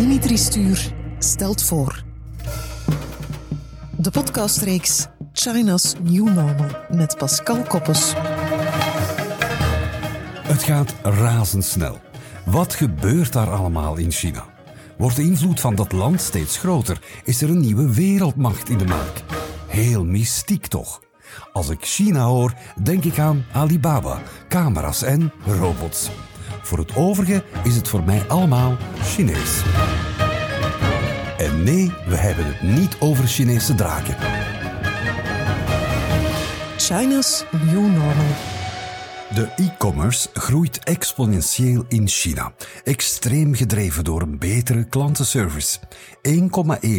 Dimitri Stuur stelt voor. De podcastreeks China's New Normal met Pascal Koppes. Het gaat razendsnel. Wat gebeurt daar allemaal in China? Wordt de invloed van dat land steeds groter? Is er een nieuwe wereldmacht in de maak? Heel mystiek toch? Als ik China hoor, denk ik aan Alibaba, camera's en robots. Voor het overige is het voor mij allemaal Chinees. En nee, we hebben het niet over Chinese draken. China's New Normal. De e-commerce groeit exponentieel in China, extreem gedreven door een betere klantenservice. 1,1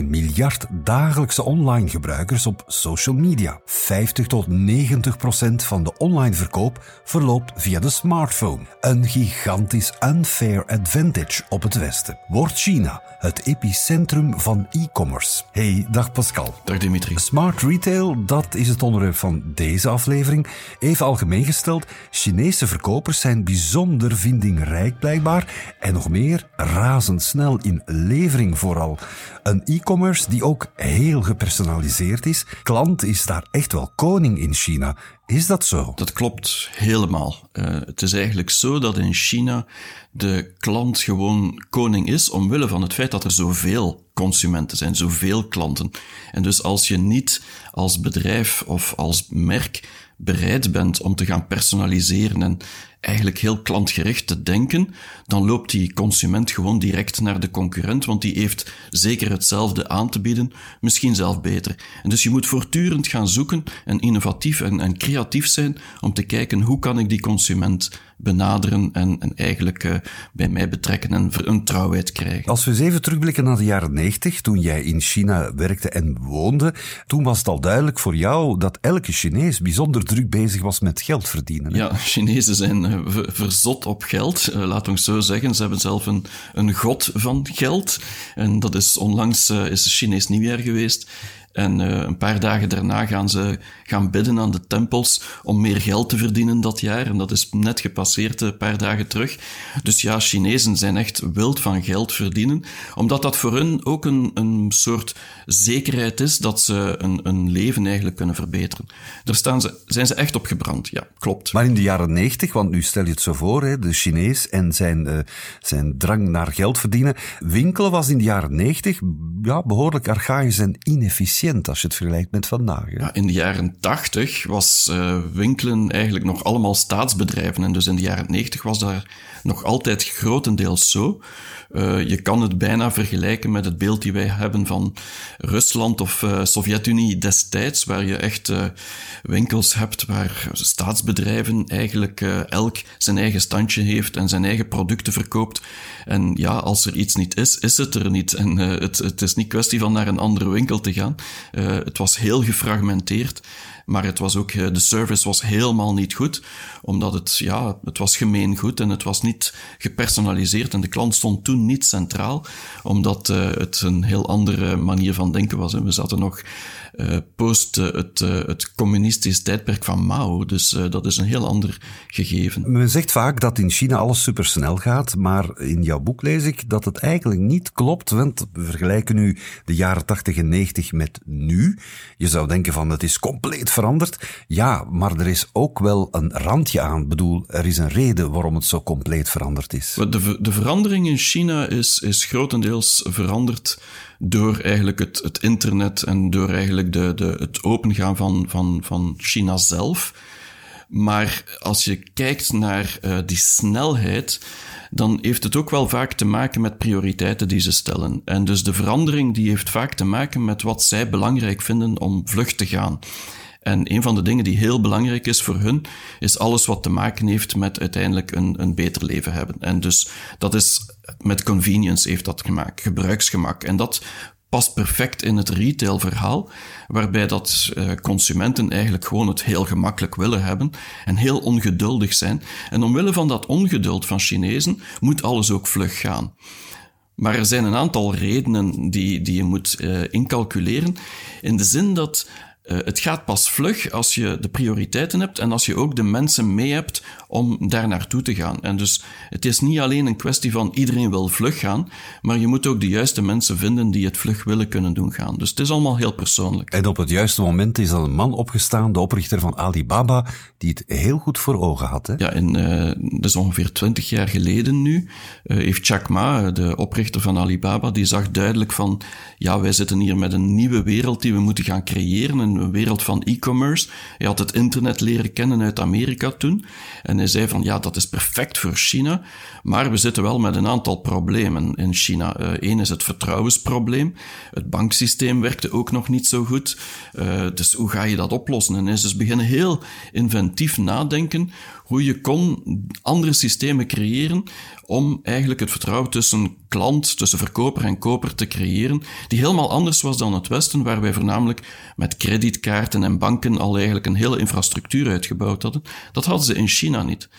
miljard dagelijkse online gebruikers op social media. 50 tot 90 procent van de online verkoop verloopt via de smartphone. Een gigantisch unfair advantage op het Westen. Wordt China het epicentrum van e-commerce? Hey, dag Pascal. Dag Dimitri. Smart retail, dat is het onderwerp van deze aflevering. Even algemeen gesteld, Chinese verkopers zijn bijzonder vindingrijk blijkbaar en nog meer razendsnel in levering vooral. Een e-commerce die ook heel gepersonaliseerd is. Klant is daar echt wel koning in China. Is dat zo? Dat klopt helemaal. Uh, het is eigenlijk zo dat in China de klant gewoon koning is omwille van het feit dat er zoveel consumenten zijn, zoveel klanten. En dus als je niet als bedrijf of als merk bereid bent om te gaan personaliseren en eigenlijk heel klantgericht te denken, dan loopt die consument gewoon direct naar de concurrent, want die heeft zeker hetzelfde aan te bieden, misschien zelf beter. En dus je moet voortdurend gaan zoeken en innovatief en, en creatief zijn om te kijken hoe kan ik die consument benaderen en, en eigenlijk uh, bij mij betrekken en een trouwheid krijgen. Als we eens even terugblikken naar de jaren 90, toen jij in China werkte en woonde, toen was het al duidelijk voor jou dat elke Chinees bijzonder druk bezig was met geld verdienen. Ja, Chinezen zijn uh, verzot op geld, uh, laat ons zo zeggen. Ze hebben zelf een, een god van geld. En dat is onlangs is het Chinees nieuwjaar geweest. En uh, een paar dagen daarna gaan ze gaan bidden aan de tempels om meer geld te verdienen dat jaar. En dat is net gepasseerd een paar dagen terug. Dus ja, Chinezen zijn echt wild van geld verdienen, omdat dat voor hun ook een, een soort zekerheid is dat ze een, een leven eigenlijk kunnen verbeteren. Daar staan ze, zijn ze echt op gebrand, ja, klopt. Maar in de jaren negentig, want nu stel je het zo voor, hè, de Chinees en zijn, uh, zijn drang naar geld verdienen. Winkelen was in de jaren negentig ja, behoorlijk archaïs en inefficiënt als je het vergelijkt met vandaag. Ja, in de jaren 80 was uh, winkelen eigenlijk nog allemaal staatsbedrijven. En dus in de jaren 90 was dat nog altijd grotendeels zo. Uh, je kan het bijna vergelijken met het beeld die wij hebben van Rusland of uh, Sovjet-Unie destijds, waar je echt uh, winkels hebt waar staatsbedrijven eigenlijk elk zijn eigen standje heeft en zijn eigen producten verkoopt. En ja, als er iets niet is, is het er niet. En het, het is niet kwestie van naar een andere winkel te gaan. het was heel gefragmenteerd. Maar het was ook, de service was helemaal niet goed, omdat het, ja, het was gemeengoed en het was niet gepersonaliseerd en de klant stond toen niet centraal, omdat uh, het een heel andere manier van denken was. En we zaten nog uh, post het, het communistisch tijdperk van Mao, dus dat is een heel ander gegeven. Men zegt vaak dat in China alles supersnel gaat, maar in jouw boek lees ik dat het eigenlijk niet klopt, want we vergelijken nu de jaren 80 en 90 met nu. Je zou denken van het is compleet veranderd. Ja, maar er is ook wel een randje aan. Ik bedoel, er is een reden waarom het zo compleet veranderd is. De, de verandering in China is, is grotendeels veranderd door eigenlijk het, het internet en door eigenlijk de, de, het opengaan van, van, van China zelf. Maar als je kijkt naar uh, die snelheid, dan heeft het ook wel vaak te maken met prioriteiten die ze stellen. En dus de verandering die heeft vaak te maken met wat zij belangrijk vinden om vlug te gaan. En een van de dingen die heel belangrijk is voor hun, is alles wat te maken heeft met uiteindelijk een, een beter leven hebben. En dus dat is met convenience heeft dat gemaakt, gebruiksgemak. En dat past perfect in het retailverhaal, waarbij dat uh, consumenten eigenlijk gewoon het heel gemakkelijk willen hebben en heel ongeduldig zijn. En omwille van dat ongeduld van Chinezen moet alles ook vlug gaan. Maar er zijn een aantal redenen die, die je moet uh, incalculeren, in de zin dat Uh, het gaat pas vlug als je de prioriteiten hebt en als je ook de mensen mee hebt om daar naartoe te gaan. En dus het is niet alleen een kwestie van iedereen wil vlug gaan, maar je moet ook de juiste mensen vinden die het vlug willen kunnen doen gaan. Dus het is allemaal heel persoonlijk. En op het juiste moment is er een man opgestaan, de oprichter van Alibaba, die het heel goed voor ogen had. Hè? Ja, in, uh, dus ongeveer twintig jaar geleden nu, uh, heeft Jack Ma, de oprichter van Alibaba, die zag duidelijk van, ja, wij zitten hier met een nieuwe wereld die we moeten gaan creëren, een wereld van e-commerce. Hij had het internet leren kennen uit Amerika toen. En hij zei van, ja, dat is perfect voor China, maar we zitten wel met een aantal problemen in China. Eén uh, is het vertrouwensprobleem. Het banksysteem werkte ook nog niet zo goed. Uh, dus hoe ga je dat oplossen? En hij is dus beginnen heel inventief nadenken hoe je kon andere systemen creëren om eigenlijk het vertrouwen tussen klant, tussen verkoper en koper te creëren, die helemaal anders was dan het Westen, waar wij voornamelijk met kredietkaarten en banken al eigenlijk een hele infrastructuur uitgebouwd hadden. Dat hadden ze in China niet.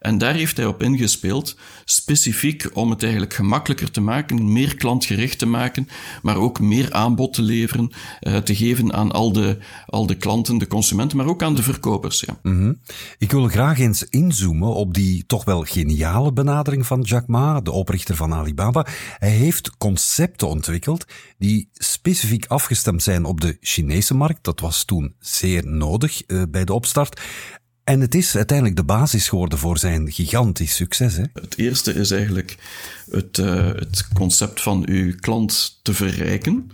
En daar heeft hij op ingespeeld, specifiek om het eigenlijk gemakkelijker te maken, meer klantgericht te maken, maar ook meer aanbod te leveren, uh, te geven aan al de, al de klanten, de consumenten, maar ook aan de verkopers. Ja. -hmm. Ik wil graag eens inzoomen op die toch wel geniale benadering van Jack Ma, de oprichter van Alibaba. Hij heeft concepten ontwikkeld die specifiek afgestemd zijn op de Chinese markt. Dat was toen zeer nodig uh, bij de opstart. En het is uiteindelijk de basis geworden voor zijn gigantisch succes. Hè? Het eerste is eigenlijk het, uh, het concept van uw klant te verrijken.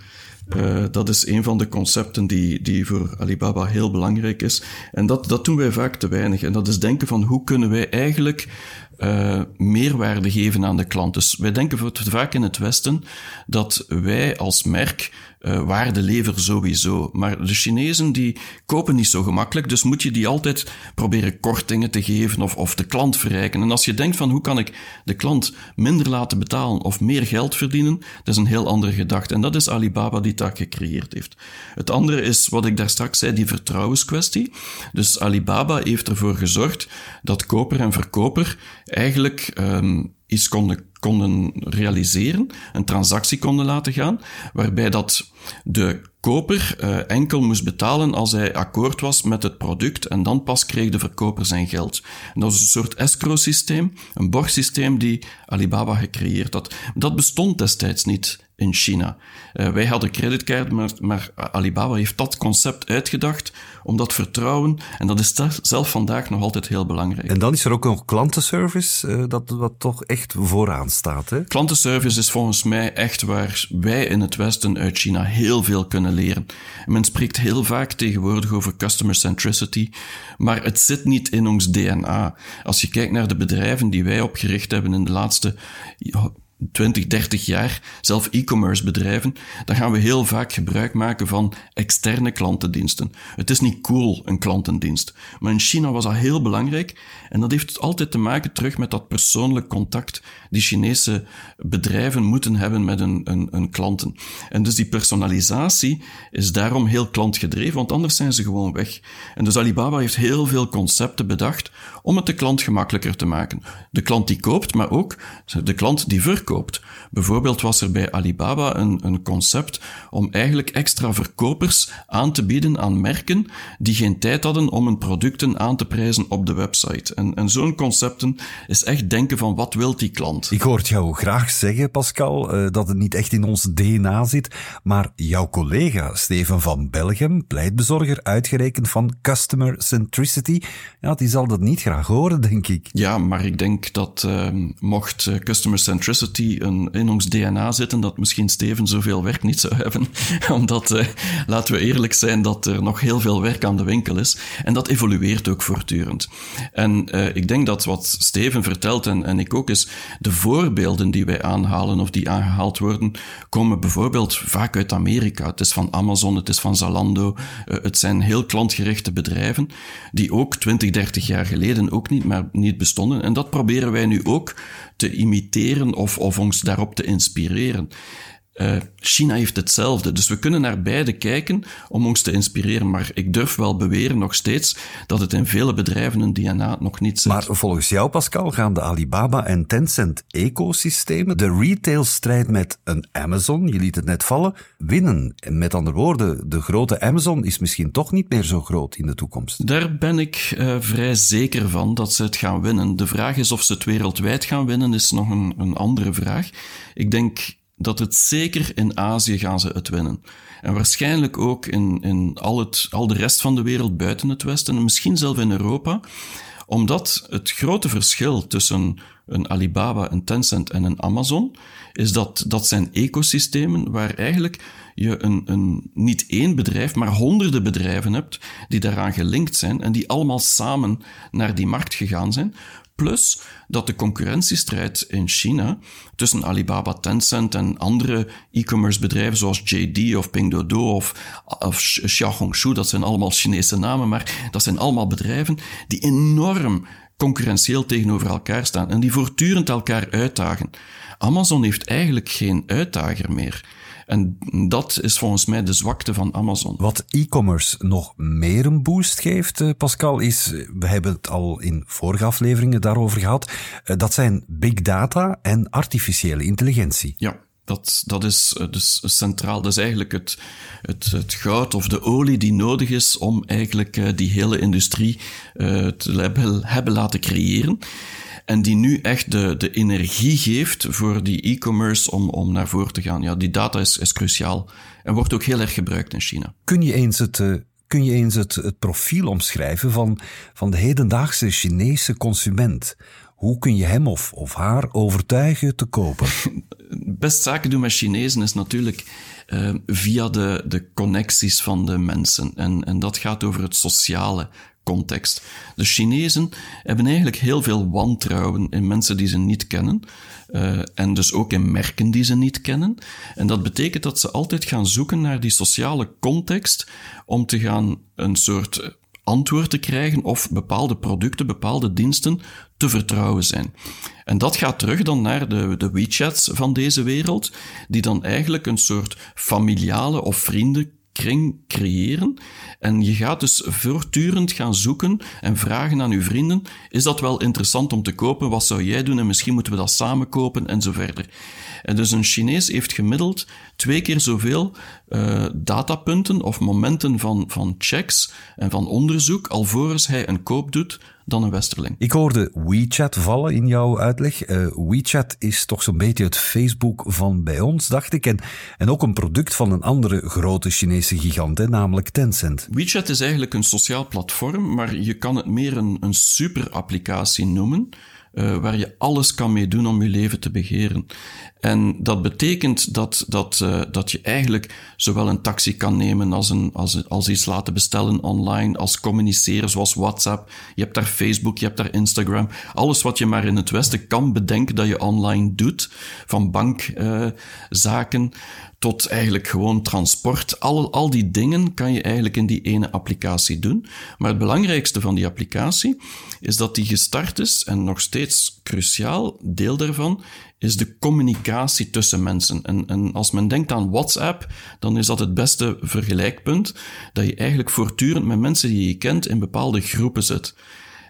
Uh, dat is een van de concepten die, die voor Alibaba heel belangrijk is. En dat, dat doen wij vaak te weinig. En dat is denken van hoe kunnen wij eigenlijk uh, meerwaarde geven aan de klant. Dus wij denken vaak in het Westen dat wij als merk uh, waarde leveren sowieso. Maar de Chinezen die kopen niet zo gemakkelijk, dus moet je die altijd proberen kortingen te geven of, of de klant verrijken. En als je denkt van hoe kan ik de klant minder laten betalen of meer geld verdienen, dat is een heel andere gedachte. En dat is Alibaba die dat gecreëerd heeft. Het andere is wat ik daar straks zei, die vertrouwenskwestie. Dus Alibaba heeft ervoor gezorgd dat koper en verkoper eigenlijk um, iets konden, konden realiseren, een transactie konden laten gaan, waarbij dat de koper uh, enkel moest betalen als hij akkoord was met het product en dan pas kreeg de verkoper zijn geld. Dat was een soort escrow-systeem, een borgsysteem die Alibaba gecreëerd had. Dat bestond destijds niet in China. Uh, wij hadden creditcard, maar, maar, Alibaba heeft dat concept uitgedacht om dat vertrouwen, en dat is zelf vandaag nog altijd heel belangrijk. En dan is er ook nog klantenservice, uh, dat, dat toch echt vooraan staat. Hè? Klantenservice is volgens mij echt waar wij in het Westen uit China heel veel kunnen leren. Men spreekt heel vaak tegenwoordig over customer centricity, maar het zit niet in ons DNA. Als je kijkt naar de bedrijven die wij opgericht hebben in de laatste 20, 30 jaar, zelf e-commerce bedrijven, dan gaan we heel vaak gebruik maken van externe klantendiensten. Het is niet cool, een klantendienst. Maar in China was dat heel belangrijk en dat heeft altijd te maken terug met dat persoonlijk contact die Chinese bedrijven moeten hebben met hun, klanten. En dus die personalisatie is daarom heel klantgedreven, want anders zijn ze gewoon weg. En dus Alibaba heeft heel veel concepten bedacht om het de klant gemakkelijker te maken. De klant die koopt, maar ook de klant die verkoopt. Bijvoorbeeld was er bij Alibaba een, een concept om eigenlijk extra verkopers aan te bieden aan merken die geen tijd hadden om hun producten aan te prijzen op de website. En, en zo'n concepten is echt denken van wat wil die klant. Ik hoor jou graag zeggen, Pascal, uh, dat het niet echt in ons DNA zit, maar jouw collega Steven van Belgium, pleitbezorger, uitgerekend van Customer Centricity, ja, die zal dat niet graag horen, denk ik. Ja, maar ik denk dat uh, mocht uh, Customer Centricity een, in ons DNA zitten, dat misschien Steven zoveel werk niet zou hebben. Omdat, uh, laten we eerlijk zijn, dat er nog heel veel werk aan de winkel is. En dat evolueert ook voortdurend. En ik denk dat wat Steven vertelt, en, en ik ook, is de voorbeelden die wij aanhalen of die aangehaald worden, komen bijvoorbeeld vaak uit Amerika. Het is van Amazon, het is van Zalando. Uh, het zijn heel klantgerichte bedrijven die ook 20, 30 jaar geleden ook niet, maar niet bestonden. En dat proberen wij nu ook te imiteren of, of ons daarop te inspireren. Uh, China heeft hetzelfde. Dus we kunnen naar beide kijken om ons te inspireren. Maar ik durf wel beweren nog steeds dat het in vele bedrijven een DNA nog niet zit. Maar volgens jou, Pascal, gaan de Alibaba en Tencent ecosystemen de retailstrijd met een Amazon, je liet het net vallen, winnen. En met andere woorden, de grote Amazon is misschien toch niet meer zo groot in de toekomst. Daar ben ik uh, vrij zeker van dat ze het gaan winnen. De vraag is of ze het wereldwijd gaan winnen, is nog een, een andere vraag. Ik denk dat het zeker in Azië gaan ze het winnen. En waarschijnlijk ook in, in al, het, al de rest van de wereld buiten het Westen, en misschien zelfs in Europa, omdat het grote verschil tussen een Alibaba, een Tencent en een Amazon, is dat dat zijn ecosystemen waar eigenlijk je een, een, niet één bedrijf, maar honderden bedrijven hebt die daaraan gelinkt zijn en die allemaal samen naar die markt gegaan zijn, Plus dat de concurrentiestrijd in China tussen Alibaba, Tencent en andere e-commerce bedrijven zoals JD of Pinduoduo of, of Xiaohongshu, dat zijn allemaal Chinese namen, maar dat zijn allemaal bedrijven die enorm concurrentieel tegenover elkaar staan en die voortdurend elkaar uitdagen. Amazon heeft eigenlijk geen uitdager meer. En dat is volgens mij de zwakte van Amazon. Wat e-commerce nog meer een boost geeft, eh, Pascal, is, we hebben het al in vorige afleveringen daarover gehad, eh, dat zijn big data en artificiële intelligentie. Ja. Dat, dat is eh, dus centraal. Dat is eigenlijk het, het, het goud of de olie die nodig is om eigenlijk die hele industrie te hebben, hebben laten creëren. En die nu echt de, de energie geeft voor die e-commerce om, om naar voren te gaan. Ja, die data is, is cruciaal en wordt ook heel erg gebruikt in China. Kun je eens het, uh, kun je eens het, het profiel omschrijven van, van de hedendaagse Chinese consument? Hoe kun je hem of, of haar overtuigen te kopen? Best zaken doen met Chinezen is natuurlijk uh, via de, de connecties van de mensen. En, en dat gaat over het sociale context. De Chinezen hebben eigenlijk heel veel wantrouwen in mensen die ze niet kennen. Uh, en dus ook in merken die ze niet kennen. En dat betekent dat ze altijd gaan zoeken naar die sociale context om te gaan een soort antwoord te krijgen of bepaalde producten, bepaalde diensten te vertrouwen zijn. En dat gaat terug dan naar de, de WeChats van deze wereld, die dan eigenlijk een soort familiale of vrienden kring creëren. En je gaat dus voortdurend gaan zoeken en vragen aan uw vrienden: is dat wel interessant om te kopen? Wat zou jij doen? En misschien moeten we dat samen kopen en zo verder. En dus een Chinees heeft gemiddeld twee keer zoveel uh, datapunten of momenten van, van checks en van onderzoek alvorens hij een koop doet dan een Westerling. Ik hoorde WeChat vallen in jouw uitleg. Uh, WeChat is toch zo'n beetje het Facebook van bij ons, dacht ik. En, en ook een product van een andere grote Chinese gigant, hè, namelijk Tencent. WeChat is eigenlijk een sociaal platform, maar je kan het meer een, een super-applicatie noemen. Uh, waar je alles kan mee doen om je leven te begeren. En dat betekent dat, dat, uh, dat je eigenlijk zowel een taxi kan nemen als, een, als, als iets laten bestellen online, als communiceren zoals WhatsApp. Je hebt daar Facebook, je hebt daar Instagram. Alles wat je maar in het Westen kan bedenken dat je online doet, van bankzaken uh, tot eigenlijk gewoon transport. Al, al die dingen kan je eigenlijk in die ene applicatie doen. Maar het belangrijkste van die applicatie is dat die gestart is en nog steeds cruciaal deel daarvan is de communicatie tussen mensen. En, en als men denkt aan WhatsApp, dan is dat het beste vergelijkpunt, dat je eigenlijk voortdurend met mensen die je kent in bepaalde groepen zit.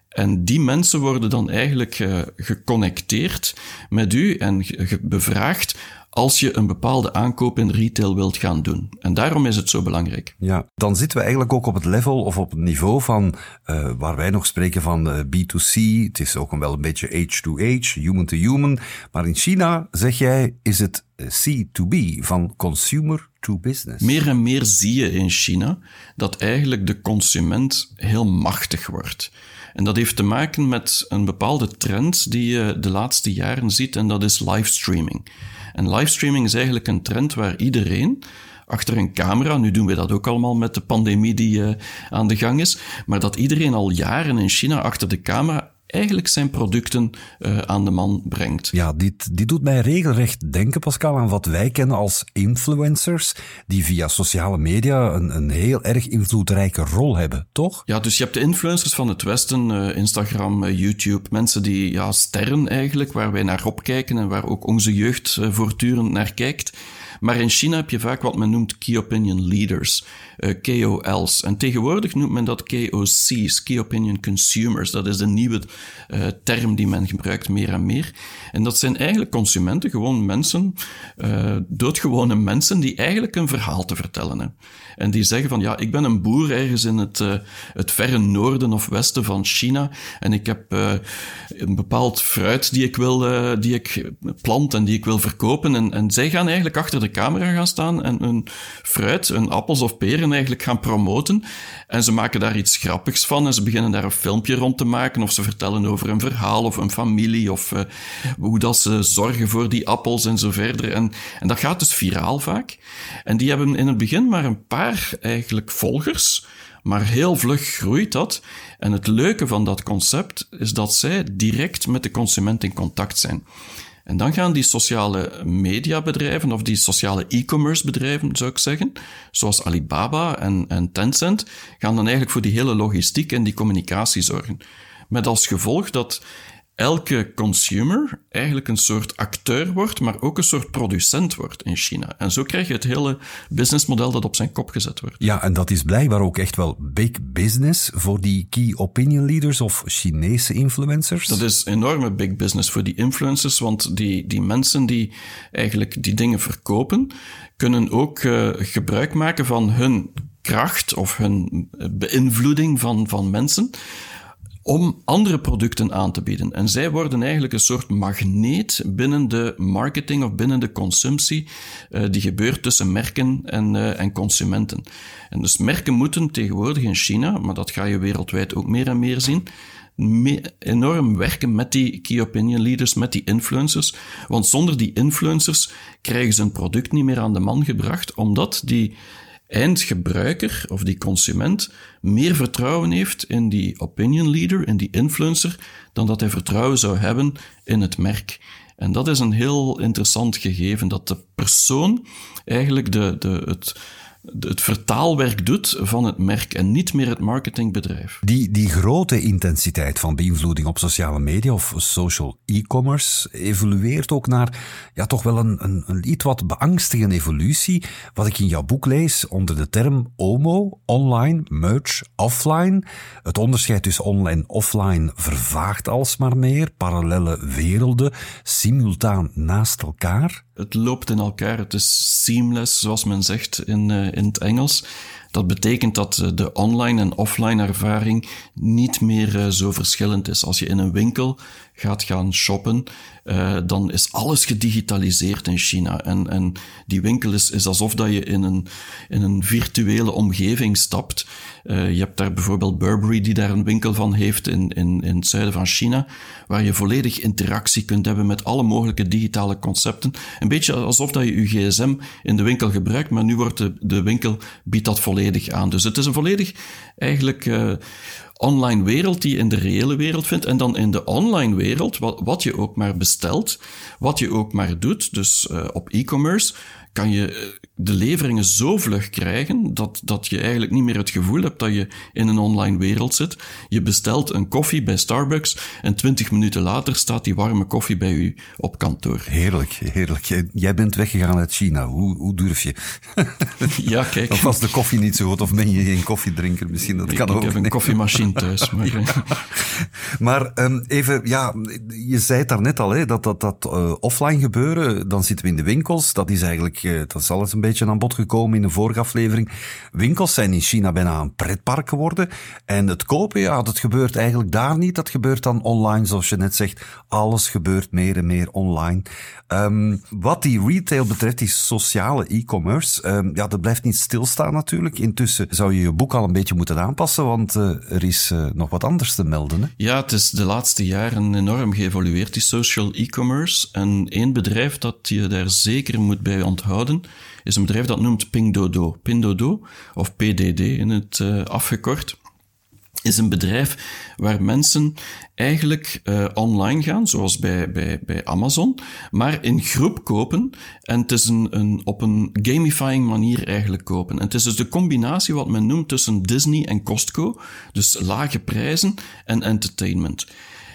En die mensen worden dan eigenlijk uh, geconnecteerd met u en bevraagd als je een bepaalde aankoop in retail wilt gaan doen. En daarom is het zo belangrijk. Ja, dan zitten we eigenlijk ook op het level of op het niveau van uh, waar wij nog spreken van uh, B2C. Het is ook wel een beetje H2H, human to human. Maar in China, zeg jij, is het eh, C2B, van consumer to business. Meer en meer zie je in China dat eigenlijk de consument heel machtig wordt. En dat heeft te maken met een bepaalde trend die je de laatste jaren ziet, en dat is livestreaming. En livestreaming is eigenlijk een trend waar iedereen achter een camera, nu doen we dat ook allemaal met de pandemie die uh, aan de gang is, maar dat iedereen al jaren in China achter de camera eigenlijk zijn producten uh, aan de man brengt. Ja, dit, dit doet mij regelrecht denken, Pascal, aan wat wij kennen als influencers, die via sociale media een, een heel erg invloedrijke rol hebben, toch? Ja, dus je hebt de influencers van het Westen, uh, Instagram, uh, YouTube, mensen die ja, sterren eigenlijk, waar wij naar opkijken en waar ook onze jeugd voortdurend naar kijkt. Maar in China heb je vaak wat men noemt Key Opinion Leaders, uh, KOL's. En tegenwoordig noemt men dat KOC's, Key Opinion Consumers. Dat is de nieuwe uh, term die men gebruikt meer en meer. En dat zijn eigenlijk consumenten, gewoon mensen, uh, doodgewone mensen, die eigenlijk een verhaal te vertellen hebben. En die zeggen van, ja, ik ben een boer ergens in het, het verre noorden of westen van China. En ik heb een bepaald fruit die ik wil, die ik plant en die ik wil verkopen. En, en zij gaan eigenlijk achter de camera gaan staan en hun fruit, hun appels of peren eigenlijk gaan promoten. En ze maken daar iets grappigs van en ze beginnen daar een filmpje rond te maken. Of ze vertellen over een verhaal of een familie of hoe dat ze zorgen voor die appels en zo verder. En, en dat gaat dus viraal vaak. En die hebben in het begin maar een paar eigenlijk volgers, maar heel vlug groeit dat. En het leuke van dat concept is dat zij direct met de consument in contact zijn. En dan gaan die sociale mediabedrijven, of die sociale e-commerce bedrijven, zou ik zeggen, zoals Alibaba en, en Tencent, gaan dan eigenlijk voor die hele logistiek en die communicatie zorgen. Met als gevolg dat elke consumer eigenlijk een soort acteur wordt, maar ook een soort producent wordt in China. En zo krijg je het hele businessmodel dat op zijn kop gezet wordt. Ja, en dat is blijkbaar ook echt wel big business voor die key opinion leaders of Chinese influencers. Dat is enorme big business voor die influencers, want die, die mensen die eigenlijk die dingen verkopen, kunnen ook uh, gebruik maken van hun kracht of hun beïnvloeding van, van mensen om andere producten aan te bieden. En zij worden eigenlijk een soort magneet binnen de marketing of binnen de consumptie uh, die gebeurt tussen merken en, uh, en consumenten. En dus merken moeten tegenwoordig in China, maar dat ga je wereldwijd ook meer en meer zien, enorm werken met die key opinion leaders, met die influencers. Want zonder die influencers krijgen ze een product niet meer aan de man gebracht, omdat die eindgebruiker of die consument meer vertrouwen heeft in die opinion leader, in die influencer, dan dat hij vertrouwen zou hebben in het merk. En dat is een heel interessant gegeven, dat de persoon eigenlijk de, de, het, het vertaalwerk doet van het merk en niet meer het marketingbedrijf. Die, die grote intensiteit van beïnvloeding op sociale media of social e-commerce evolueert ook naar ja, toch wel een, een, een iets wat beangstigende evolutie. Wat ik in jouw boek lees onder de term OMO, online, merch, offline. Het onderscheid tussen online en offline vervaagt alsmaar meer. Parallele werelden, simultaan naast elkaar. Het loopt in elkaar, het is seamless, zoals men zegt in, uh, in het Engels. Dat betekent dat eh, de online en offline ervaring niet meer uh, zo verschillend is. Als je in een winkel gaat gaan shoppen, uh, dan is alles gedigitaliseerd in China. En, en die winkel is, is alsof dat je in een, in een virtuele omgeving stapt. Uh, je hebt daar bijvoorbeeld Burberry, die daar een winkel van heeft in, in, in het zuiden van China, waar je volledig interactie kunt hebben met alle mogelijke digitale concepten. Een beetje alsof dat je je gsm in de winkel gebruikt, maar nu wordt de, de winkel, biedt dat volledig aan. Dus het is een volledig eigenlijk uh, online wereld die je in de reële wereld vindt. En dan in de online wereld, wat, wat je ook maar bestelt, wat je ook maar doet, dus uh, op e-commerce, kan je eh, de leveringen zo vlug krijgen dat, dat je eigenlijk niet meer het gevoel hebt dat je in een online wereld zit. Je bestelt een koffie bij Starbucks en twintig minuten later staat die warme koffie bij u op kantoor. Heerlijk, heerlijk. Jij bent weggegaan uit China. Hoe, hoe durf je? ja, kijk. Of was de koffie niet zo goed of ben je geen koffiedrinker misschien? Dat ik, kan ook. Ik heb een koffiemachine thuis. Maar, maar um, even, ja, je zei het daarnet al, hè, dat dat, dat uh, offline gebeuren, dan zitten we in de winkels. Dat is eigenlijk dat is alles een beetje aan bod gekomen in de vorige aflevering. Winkels zijn in China bijna een pretpark geworden. En het kopen, ja, dat gebeurt eigenlijk daar niet. Dat gebeurt dan online, zoals je net zegt. Alles gebeurt meer en meer online. Um, wat die retail betreft, die sociale e-commerce, um, ja, dat blijft niet stilstaan natuurlijk. Intussen zou je je boek al een beetje moeten aanpassen, want uh, er is uh, nog wat anders te melden. Ja, het is de laatste jaren enorm geëvolueerd, die social e-commerce. En één bedrijf dat je daar zeker moet bij onthouden, is een bedrijf dat noemt Pindodo. Pindodo, of PDD in het uh, afgekort is een bedrijf waar mensen eigenlijk uh, online gaan, zoals bij, bij, bij Amazon, maar in groep kopen. En het is een, een, op een gamifying manier eigenlijk kopen. En het is dus de combinatie wat men noemt tussen Disney en Costco, dus lage prijzen en entertainment.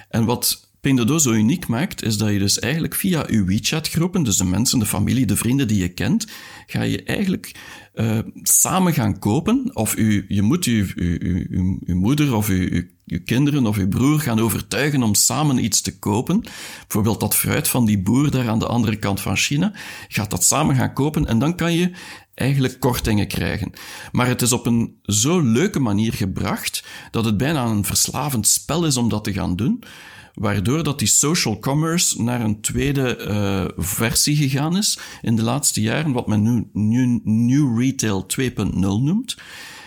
En wat Pinduoduo zo uniek maakt, is dat je dus eigenlijk via je WeChat-groepen, dus de mensen, de familie, de vrienden die je kent, ga je eigenlijk uh, samen gaan kopen. Of u, je moet uw, uw, uw moeder of uw, uw kinderen of uw broer gaan overtuigen om samen iets te kopen. Bijvoorbeeld dat fruit van die boer daar aan de andere kant van China. Gaat dat samen gaan kopen en dan kan je eigenlijk kortingen krijgen. Maar het is op een zo leuke manier gebracht dat het bijna een verslavend spel is om dat te gaan doen waardoor dat die social commerce naar een tweede uh, versie gegaan is in de laatste jaren, wat men nu New, new Retail 2.0 noemt.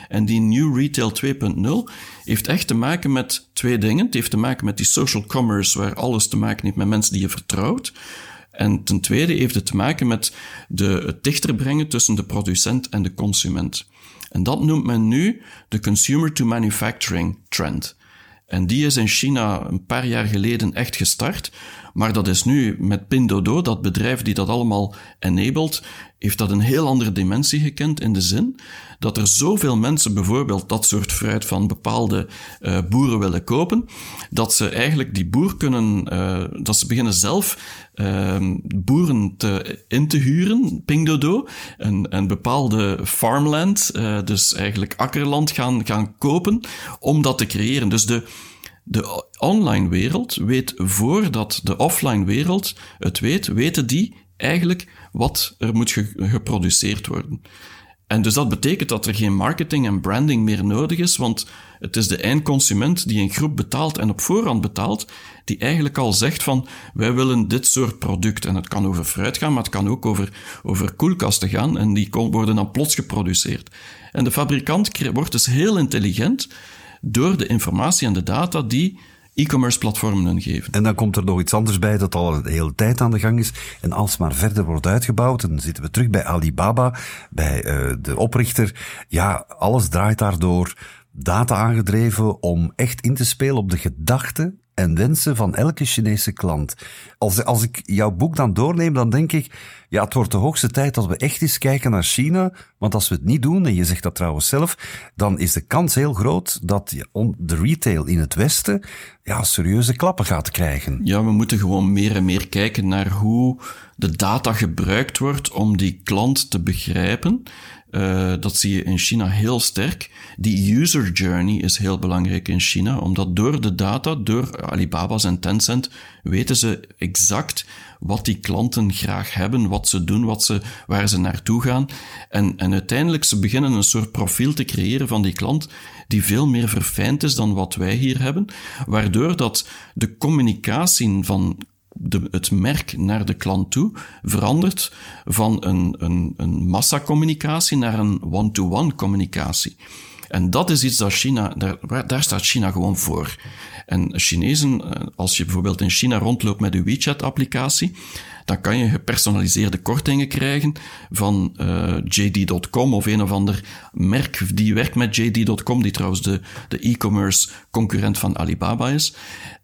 En die New Retail 2.0 heeft echt te maken met twee dingen. Het heeft te maken met die social commerce, waar alles te maken heeft met mensen die je vertrouwt. En ten tweede heeft het te maken met de, het dichter brengen tussen de producent en de consument. En dat noemt men nu de consumer to manufacturing trend. En die is in China een paar jaar geleden echt gestart. Maar dat is nu met Pinduoduo, dat bedrijf die dat allemaal enabled, heeft dat een heel andere dimensie gekend in de zin dat er zoveel mensen bijvoorbeeld dat soort fruit van bepaalde uh, boeren willen kopen, dat ze eigenlijk die boer kunnen, uh, dat ze beginnen zelf uh, boeren te, in te huren, Pingdodo, en, en bepaalde farmland, uh, dus eigenlijk akkerland gaan, gaan kopen om dat te creëren. Dus de, de online wereld weet voordat de offline wereld het weet, weten die eigenlijk wat er moet geproduceerd worden. En dus dat betekent dat er geen marketing en branding meer nodig is, want het is de eindconsument die een groep betaalt en op voorhand betaalt, die eigenlijk al zegt van wij willen dit soort product. En het kan over fruit gaan, maar het kan ook over, over koelkasten gaan en die worden dan plots geproduceerd. En de fabrikant wordt dus heel intelligent door de informatie en de data die e-commerce platformen hun geven. En dan komt er nog iets anders bij dat al een hele tijd aan de gang is en alsmaar verder wordt uitgebouwd. Dan zitten we terug bij Alibaba, bij uh, de oprichter. Ja, alles draait daardoor data aangedreven om echt in te spelen op de gedachten en wensen van elke Chinese klant. Als, als ik jouw boek dan doorneem, dan denk ik, ja, het wordt de hoogste tijd dat we echt eens kijken naar China. Want als we het niet doen, en je zegt dat trouwens zelf, dan is de kans heel groot dat de retail in het Westen ja, serieuze klappen gaat krijgen. Ja, we moeten gewoon meer en meer kijken naar hoe de data gebruikt wordt om die klant te begrijpen. Uh, dat zie je in China heel sterk. Die user journey is heel belangrijk in China, omdat door de data, door Alibaba's en Tencent, weten ze exact wat die klanten graag hebben, wat ze doen, wat ze, waar ze naartoe gaan. En, en uiteindelijk ze beginnen een soort profiel te creëren van die klant die veel meer verfijnd is dan wat wij hier hebben, waardoor dat de communicatie van de, het merk naar de klant toe verandert van een, een, een massacommunicatie naar een one-to-one communicatie. En dat is iets dat China, daar, daar staat China gewoon voor. En Chinezen, eh, als je bijvoorbeeld in China rondloopt met de WeChat-applicatie, dan kan je gepersonaliseerde kortingen krijgen van eh, JD.com of een of ander merk die werkt met JD.com, die trouwens de, de e-commerce concurrent van Alibaba is.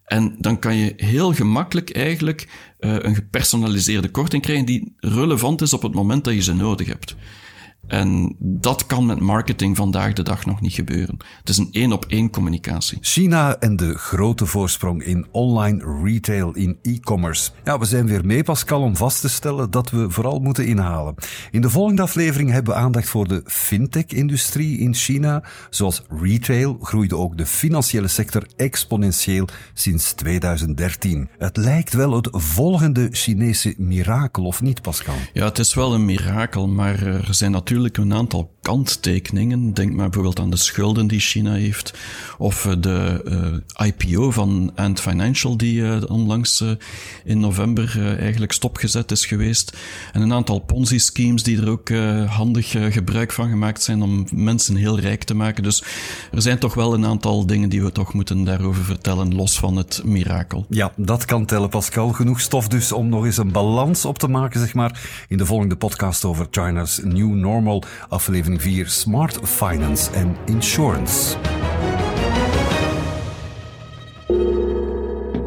En dan kan je heel gemakkelijk eigenlijk uh, een gepersonaliseerde korting krijgen die relevant is op het moment dat je ze nodig hebt. En dat kan met marketing vandaag de dag nog niet gebeuren. Het is een één op één communicatie. China en de grote voorsprong in online retail, in e-commerce. Ja, we zijn weer mee, Pascal, om vast te stellen dat we vooral moeten inhalen. In de volgende aflevering hebben we aandacht voor de fintech-industrie in China. Zoals retail groeide ook de financiële sector exponentieel sinds 2013. Het lijkt wel het volgende Chinese mirakel, of niet, Pascal? Ja, het is wel een mirakel, maar er zijn natuurlijk natuurlijk een aantal kanttekeningen. Denk maar bijvoorbeeld aan de schulden die China heeft, of eh, de eh, IPO van Ant Financial, die uh, onlangs in november eigenlijk stopgezet is geweest. En een aantal Ponzi-schemes die er ook handig gebruik van gemaakt zijn om mensen heel rijk te maken. Dus er zijn toch wel een aantal dingen die we toch moeten daarover vertellen, los van het mirakel. Ja, dat kan tellen, Pascal. Genoeg stof dus om nog eens een balans op te maken, zeg maar, in de volgende podcast over China's New Normal aflevering 4 Smart Finance and Insurance.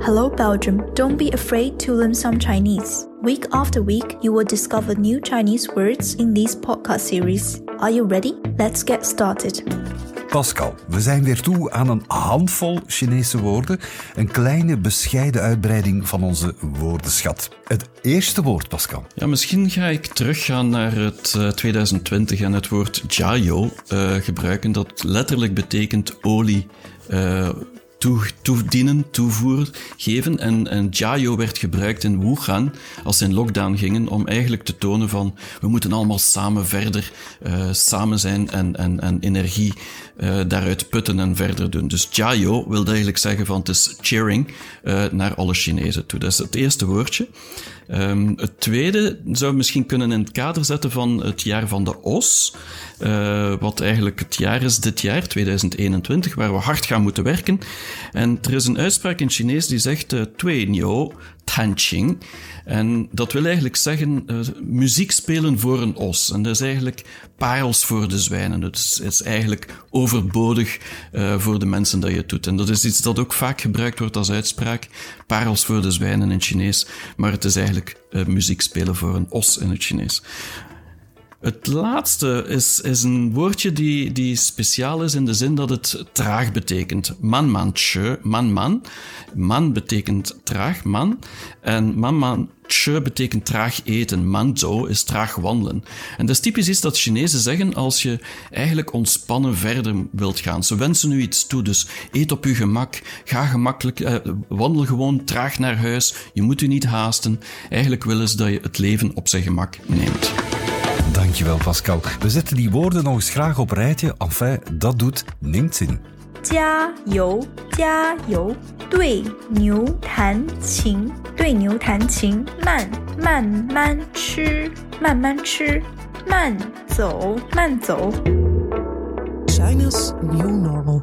Hello, Belgium. Don't be afraid to learn some Chinese. Week after week, you will discover new Chinese words in this podcast series. Are you ready? Let's get started. Pascal, we zijn weer toe aan een handvol Chinese woorden. Een kleine bescheiden uitbreiding van onze woordenschat. Het eerste woord, Pascal. Ja, misschien ga ik teruggaan naar het 2020 en het woord jiao uh, gebruiken, dat letterlijk betekent olie. Uh, toe, toedienen, toevoer geven. En, en Jiao werd gebruikt in Wuhan als ze in lockdown gingen om eigenlijk te tonen van we moeten allemaal samen verder uh, samen zijn en, en, en energie uh, daaruit putten en verder doen. Dus Jiao wil eigenlijk zeggen van het is cheering uh, naar alle Chinezen toe. Dat is het eerste woordje. Um, het tweede zou misschien kunnen in het kader zetten van het jaar van de os. Uh, wat eigenlijk het jaar is dit jaar, 2021, waar we hard gaan moeten werken. En er is een uitspraak in Chinees die zegt uh, Tanqing. En dat wil eigenlijk zeggen uh, muziek spelen voor een os. En dat is eigenlijk parels voor de zwijnen. Dat is, eigenlijk overbodig uh, voor de mensen dat je het doet. En dat is iets dat ook vaak gebruikt wordt als uitspraak. Parels voor de zwijnen in Chinees. Maar het is eigenlijk uh, muziek spelen voor een os in het Chinees. Het laatste is, is een woordje die, die speciaal is in de zin dat het traag betekent. Man, man, che, man, man. Man betekent traag, man. En man, man, che betekent traag eten. Manzo is traag wandelen. En dat is typisch iets dat Chinezen zeggen als je eigenlijk ontspannen verder wilt gaan. Ze wensen u iets toe, dus eet op uw gemak. Ga gemakkelijk, eh, wandel gewoon traag naar huis. Je moet u niet haasten. Eigenlijk willen ze dat je het leven op zijn gemak neemt. Dankjewel, Pascal. We zetten die woorden nog eens graag op rijtje. Enfin, dat doet Ningzin. 加油，加油！对牛弹琴，对牛弹琴。慢，慢慢吃，慢慢吃。慢走，慢走。 China's New Normal.